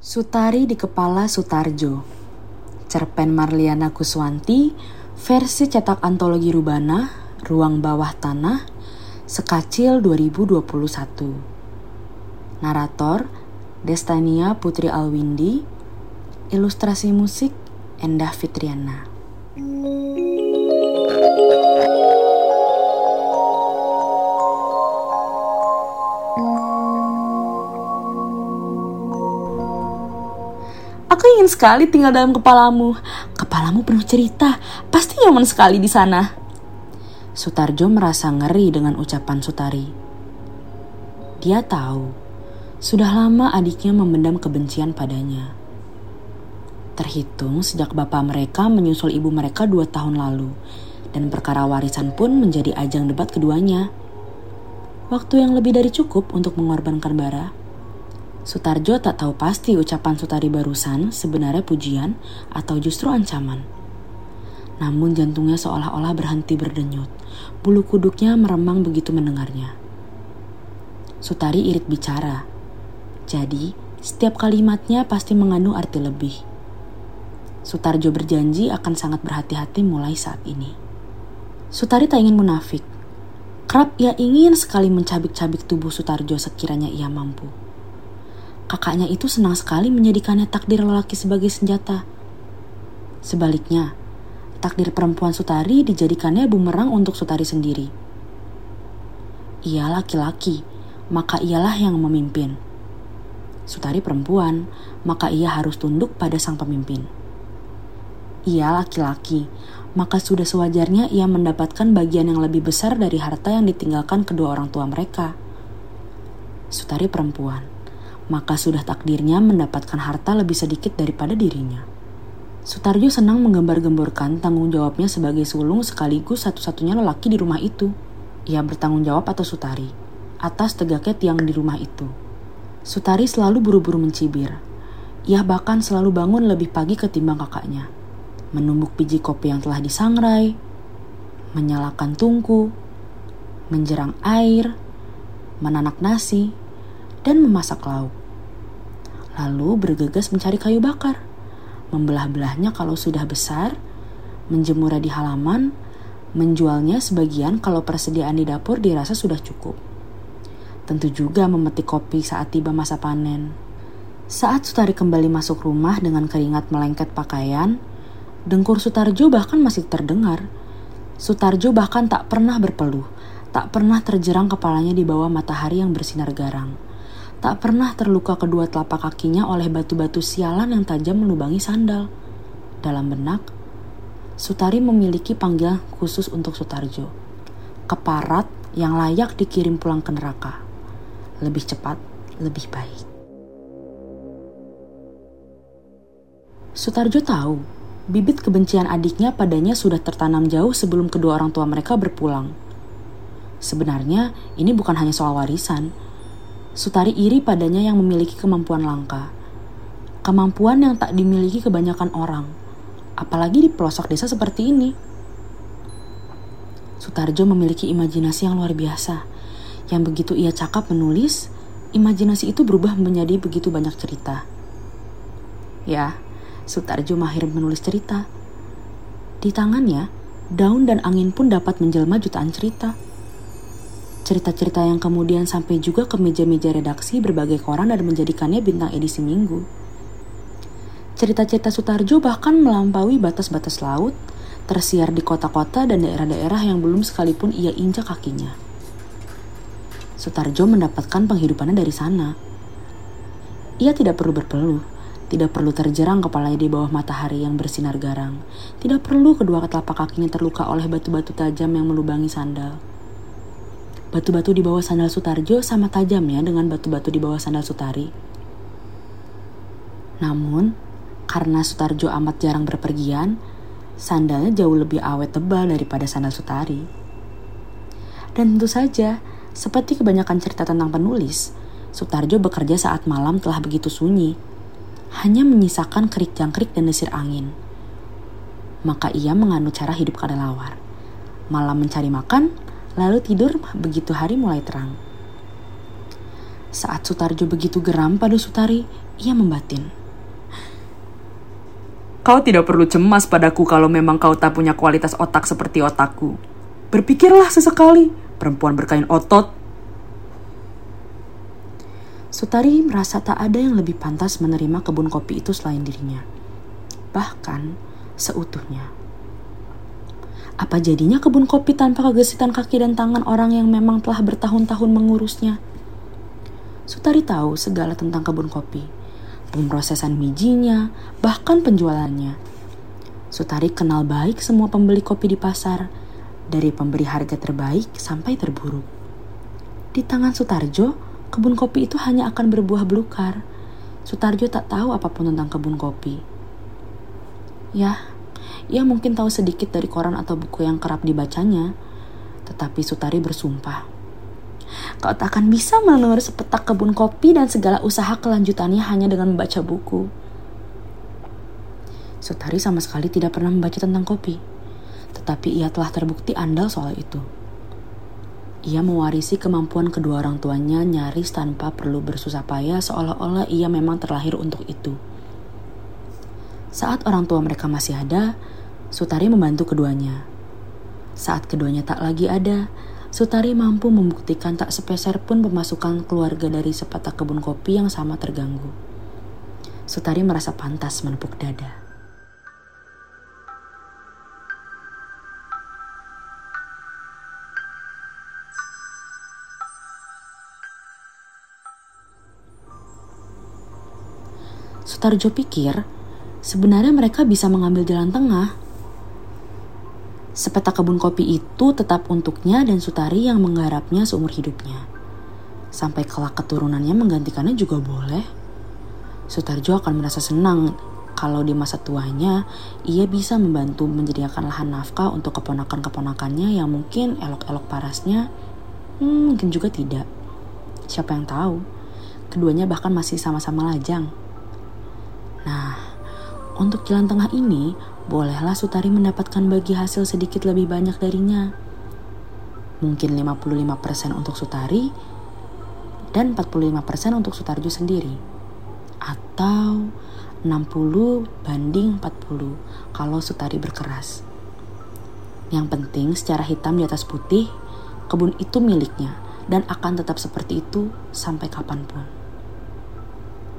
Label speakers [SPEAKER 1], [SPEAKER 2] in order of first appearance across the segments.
[SPEAKER 1] Sutari di Kepala Sutarjo. Cerpen Marliana Kuswanti Versi cetak antologi Rubana Ruang Bawah Tanah Sekacil 2021 Narator Destania Putri Alwindi. Ilustrasi musik Endah Fitriana. Aku ingin sekali tinggal dalam kepalamu. Kepalamu penuh cerita, pasti nyaman sekali di sana. Sutarjo merasa ngeri dengan ucapan Sutari. Dia tahu, sudah lama adiknya memendam kebencian padanya. Terhitung sejak bapak mereka menyusul ibu mereka dua tahun lalu, dan perkara warisan pun menjadi ajang debat keduanya. Waktu yang lebih dari cukup untuk mengorbankan bara Sutarjo tak tahu pasti ucapan Sutari barusan sebenarnya pujian atau justru ancaman. Namun jantungnya seolah-olah berhenti berdenyut. Bulu kuduknya meremang begitu mendengarnya. Sutari irit bicara. Jadi, setiap kalimatnya pasti mengandung arti lebih. Sutarjo berjanji akan sangat berhati-hati mulai saat ini. Sutari tak ingin munafik. Kerap ia ingin sekali mencabik-cabik tubuh Sutarjo sekiranya ia mampu kakaknya itu senang sekali menjadikannya takdir lelaki sebagai senjata. Sebaliknya, takdir perempuan Sutari dijadikannya bumerang untuk Sutari sendiri. Ia laki-laki, maka ialah yang memimpin. Sutari perempuan, maka ia harus tunduk pada sang pemimpin. Ia laki-laki, maka sudah sewajarnya ia mendapatkan bagian yang lebih besar dari harta yang ditinggalkan kedua orang tua mereka. Sutari perempuan, maka sudah takdirnya mendapatkan harta lebih sedikit daripada dirinya. Sutarjo senang menggambar-gemborkan tanggung jawabnya sebagai sulung sekaligus satu-satunya lelaki di rumah itu. Ia bertanggung jawab atau Sutari, atas tegaknya tiang di rumah itu. Sutari selalu buru-buru mencibir. Ia bahkan selalu bangun lebih pagi ketimbang kakaknya. Menumbuk biji kopi yang telah disangrai, menyalakan tungku, menjerang air, menanak nasi, dan memasak lauk lalu bergegas mencari kayu bakar. Membelah-belahnya kalau sudah besar, menjemurnya di halaman, menjualnya sebagian kalau persediaan di dapur dirasa sudah cukup. Tentu juga memetik kopi saat tiba masa panen. Saat Sutari kembali masuk rumah dengan keringat melengket pakaian, dengkur Sutarjo bahkan masih terdengar. Sutarjo bahkan tak pernah berpeluh, tak pernah terjerang kepalanya di bawah matahari yang bersinar garang tak pernah terluka kedua telapak kakinya oleh batu-batu sialan yang tajam melubangi sandal. Dalam benak, Sutari memiliki panggilan khusus untuk Sutarjo. Keparat yang layak dikirim pulang ke neraka. Lebih cepat, lebih baik. Sutarjo tahu, bibit kebencian adiknya padanya sudah tertanam jauh sebelum kedua orang tua mereka berpulang. Sebenarnya, ini bukan hanya soal warisan, Sutari iri padanya yang memiliki kemampuan langka. Kemampuan yang tak dimiliki kebanyakan orang, apalagi di pelosok desa seperti ini. Sutarjo memiliki imajinasi yang luar biasa, yang begitu ia cakap menulis, imajinasi itu berubah menjadi begitu banyak cerita. Ya, Sutarjo mahir menulis cerita. Di tangannya, daun dan angin pun dapat menjelma jutaan cerita. Cerita-cerita yang kemudian sampai juga ke meja-meja redaksi berbagai koran dan menjadikannya bintang edisi minggu. Cerita-cerita Sutarjo bahkan melampaui batas-batas laut, tersiar di kota-kota dan daerah-daerah yang belum sekalipun ia injak kakinya. Sutarjo mendapatkan penghidupannya dari sana. Ia tidak perlu berpeluh, tidak perlu terjerang kepalanya di bawah matahari yang bersinar garang. Tidak perlu kedua telapak kakinya terluka oleh batu-batu tajam yang melubangi sandal. Batu-batu di bawah sandal Sutarjo sama tajamnya dengan batu-batu di bawah sandal Sutari. Namun, karena Sutarjo amat jarang berpergian, sandalnya jauh lebih awet tebal daripada sandal Sutari. Dan tentu saja, seperti kebanyakan cerita tentang penulis, Sutarjo bekerja saat malam telah begitu sunyi, hanya menyisakan kerik jangkrik dan desir angin. Maka ia menganut cara hidup kadalawar. Malam mencari makan, lalu tidur begitu hari mulai terang. Saat Sutarjo begitu geram pada Sutari, ia membatin.
[SPEAKER 2] Kau tidak perlu cemas padaku kalau memang kau tak punya kualitas otak seperti otakku. Berpikirlah sesekali, perempuan berkain otot.
[SPEAKER 1] Sutari merasa tak ada yang lebih pantas menerima kebun kopi itu selain dirinya. Bahkan seutuhnya. Apa jadinya kebun kopi tanpa kegesitan kaki dan tangan orang yang memang telah bertahun-tahun mengurusnya? Sutari tahu segala tentang kebun kopi pemrosesan bijinya, bahkan penjualannya. Sutari kenal baik semua pembeli kopi di pasar, dari pemberi harga terbaik sampai terburuk. Di tangan Sutarjo, kebun kopi itu hanya akan berbuah belukar. Sutarjo tak tahu apa pun tentang kebun kopi. Ya, ia mungkin tahu sedikit dari koran atau buku yang kerap dibacanya, tetapi Sutari bersumpah Kau tak akan bisa mendengar sepetak kebun kopi dan segala usaha kelanjutannya hanya dengan membaca buku. Sutari sama sekali tidak pernah membaca tentang kopi, tetapi ia telah terbukti andal soal itu. Ia mewarisi kemampuan kedua orang tuanya nyaris tanpa perlu bersusah payah seolah-olah ia memang terlahir untuk itu. Saat orang tua mereka masih ada, Sutari membantu keduanya. Saat keduanya tak lagi ada, Sutari mampu membuktikan tak sepeser pun pemasukan keluarga dari sepatak kebun kopi yang sama terganggu. Sutari merasa pantas menepuk dada. Sutarjo pikir, sebenarnya mereka bisa mengambil jalan tengah Sepetak kebun kopi itu tetap untuknya dan Sutari yang menggarapnya seumur hidupnya. Sampai kelak keturunannya menggantikannya juga boleh. Sutarjo akan merasa senang kalau di masa tuanya ia bisa membantu menyediakan lahan nafkah untuk keponakan-keponakannya yang mungkin elok-elok parasnya, hmm, mungkin juga tidak. Siapa yang tahu? Keduanya bahkan masih sama-sama lajang. Nah, untuk jalan tengah ini, bolehlah Sutari mendapatkan bagi hasil sedikit lebih banyak darinya. Mungkin 55% untuk Sutari dan 45% untuk Sutarjo sendiri. Atau 60 banding 40 kalau Sutari berkeras. Yang penting secara hitam di atas putih, kebun itu miliknya dan akan tetap seperti itu sampai kapan pun.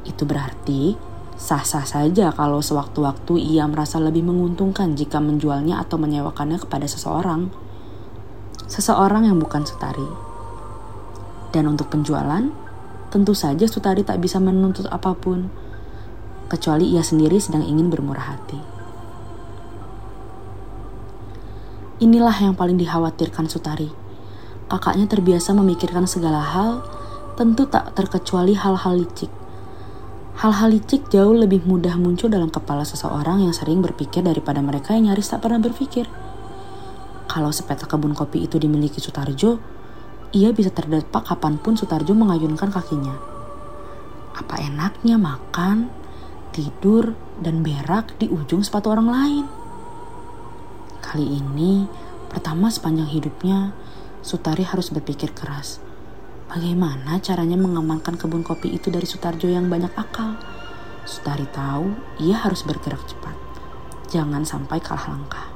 [SPEAKER 1] Itu berarti Sah-sah saja kalau sewaktu-waktu ia merasa lebih menguntungkan jika menjualnya atau menyewakannya kepada seseorang. Seseorang yang bukan Sutari. Dan untuk penjualan, tentu saja Sutari tak bisa menuntut apa pun, kecuali ia sendiri sedang ingin bermurah hati. Inilah yang paling dikhawatirkan Sutari. Kakaknya terbiasa memikirkan segala hal, tentu tak terkecuali hal-hal licik Hal-hal licik jauh lebih mudah muncul dalam kepala seseorang yang sering berpikir daripada mereka yang nyaris tak pernah berpikir. Kalau sepetak kebun kopi itu dimiliki Sutarjo, ia bisa terdepak kapan pun Sutarjo mengayunkan kakinya. Apa enaknya makan, tidur, dan berak di ujung sepatu orang lain? Kali ini, pertama sepanjang hidupnya, Sutari harus berpikir keras Bagaimana caranya mengamankan kebun kopi itu dari Sutarjo yang banyak akal? Sutari tahu ia harus bergerak cepat. Jangan sampai kalah langkah.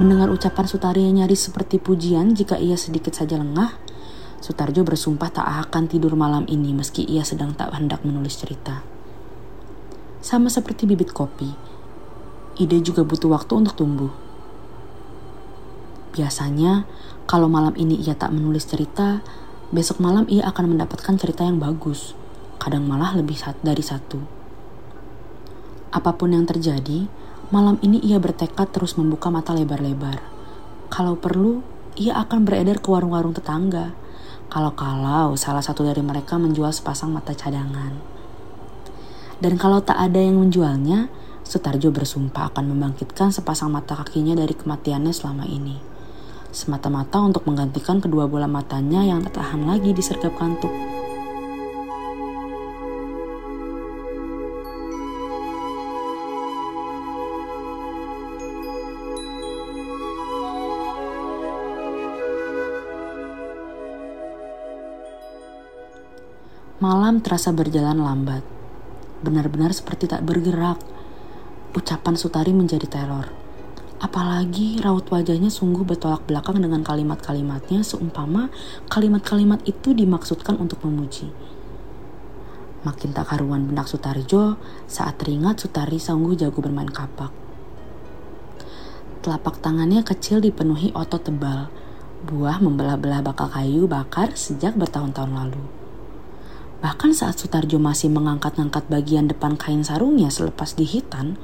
[SPEAKER 1] Mendengar ucapan Sutari yang nyaris seperti pujian jika ia sedikit saja lengah, Sutarjo bersumpah tak akan tidur malam ini meski ia sedang tak hendak menulis cerita. Sama seperti bibit kopi, ide juga butuh waktu untuk tumbuh. Biasanya, kalau malam ini ia tak menulis cerita, besok malam ia akan mendapatkan cerita yang bagus, kadang malah lebih dari satu. Apa pun yang terjadi, malam ini ia bertekad terus membuka mata lebar-lebar. Kalau perlu, ia akan beredar ke warung-warung tetangga, kalau-kalau salah satu dari mereka menjual sepasang mata cadangan. Dan kalau tak ada yang menjualnya, Sutarjo bersumpah akan membangkitkan sepasang mata kakinya dari kematiannya selama ini. Semata-mata untuk menggantikan kedua bola matanya yang tak tahan lagi disergap kantuk. Malam terasa berjalan lambat. Benar-benar seperti tak bergerak. Ucapan Sutari menjadi teror. Apalagi raut wajahnya sungguh bertolak belakang dengan kalimat-kalimatnya seumpama kalimat-kalimat itu dimaksudkan untuk memuji. Makin tak karuan benak Sutarjo saat teringat Sutari sungguh jago bermain kapak. Telapak tangannya kecil dipenuhi otot tebal, buah membelah-belah bakal kayu bakar sejak bertahun-tahun lalu. Bahkan saat Sutarjo masih mengangkat-angkat bagian depan kain sarungnya selepas dihitan,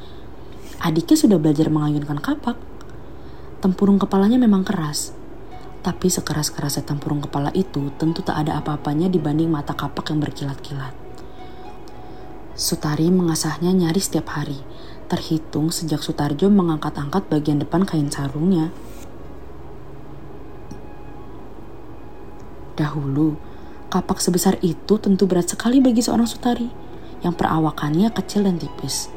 [SPEAKER 1] adiknya sudah belajar mengayunkan kapak. Tempurung kepalanya memang keras, tapi sekeras-kerasnya tempurung kepala itu tentu tak ada apa-apanya dibanding mata kapak yang berkilat-kilat. Sutari mengasahnya nyaris setiap hari, terhitung sejak Sutarjo mengangkat-angkat bagian depan kain sarungnya. Dahulu, kapak sebesar itu tentu berat sekali bagi seorang Sutari yang perawakannya kecil dan tipis.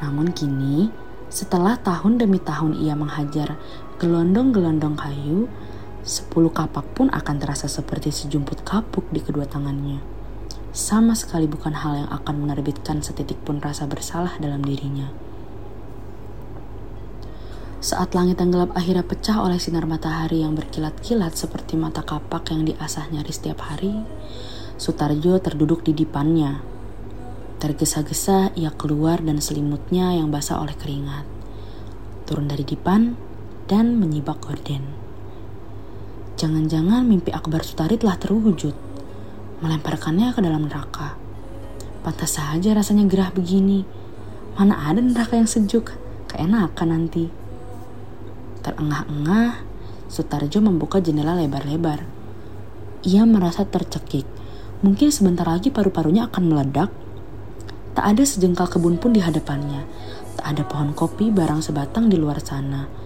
[SPEAKER 1] Namun kini, setelah tahun demi tahun ia menghajar gelondong-gelondong kayu, sepuluh kapak pun akan terasa seperti sejumput kapuk di kedua tangannya sama sekali bukan hal yang akan menerbitkan setitik pun rasa bersalah dalam dirinya. Saat langit yang gelap akhirnya pecah oleh sinar matahari yang berkilat-kilat seperti mata kapak yang diasah nyaris setiap hari, Sutarjo terduduk di dipannya. Tergesa-gesa ia keluar dan selimutnya yang basah oleh keringat. Turun dari dipan dan menyibak gorden. Jangan-jangan mimpi akbar Sutari telah terwujud melemparkannya ke dalam neraka. Pantas saja rasanya gerah begini. Mana ada neraka yang sejuk, keenakan nanti. Terengah-engah, Sutarjo membuka jendela lebar-lebar. Ia merasa tercekik. Mungkin sebentar lagi paru-parunya akan meledak. Tak ada sejengkal kebun pun di hadapannya. Tak ada pohon kopi barang sebatang di luar sana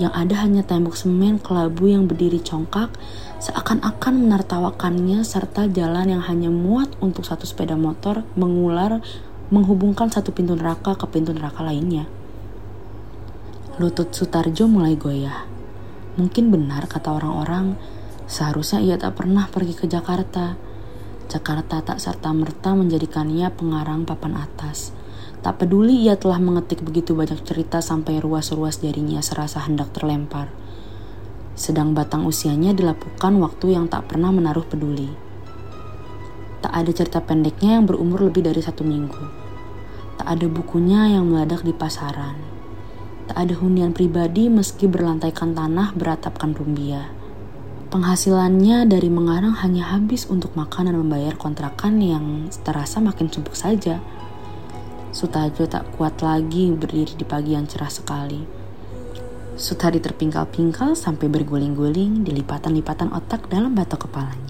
[SPEAKER 1] yang ada hanya tembok semen kelabu yang berdiri congkak, seakan-akan menertawakannya serta jalan yang hanya muat untuk satu sepeda motor mengular menghubungkan satu pintu neraka ke pintu neraka lainnya. Lutut Sutarjo mulai goyah. Mungkin benar kata orang-orang, seharusnya ia tak pernah pergi ke Jakarta. Jakarta tak serta-merta menjadikannya pengarang papan atas. Tak peduli ia telah mengetik begitu banyak cerita sampai ruas-ruas jarinya serasa hendak terlempar. Sedang batang usianya dilapukan waktu yang tak pernah menaruh peduli. Tak ada cerita pendeknya yang berumur lebih dari satu minggu. Tak ada bukunya yang meledak di pasaran. Tak ada hunian pribadi meski berlantaikan tanah beratapkan rumbia. Penghasilannya dari mengarang hanya habis untuk makan dan membayar kontrakan yang terasa makin sumpuk saja. Sutajo tak kuat lagi berdiri di pagi yang cerah sekali. Sutari terpingkal-pingkal sampai berguling-guling di lipatan-lipatan otak dalam batok kepalanya.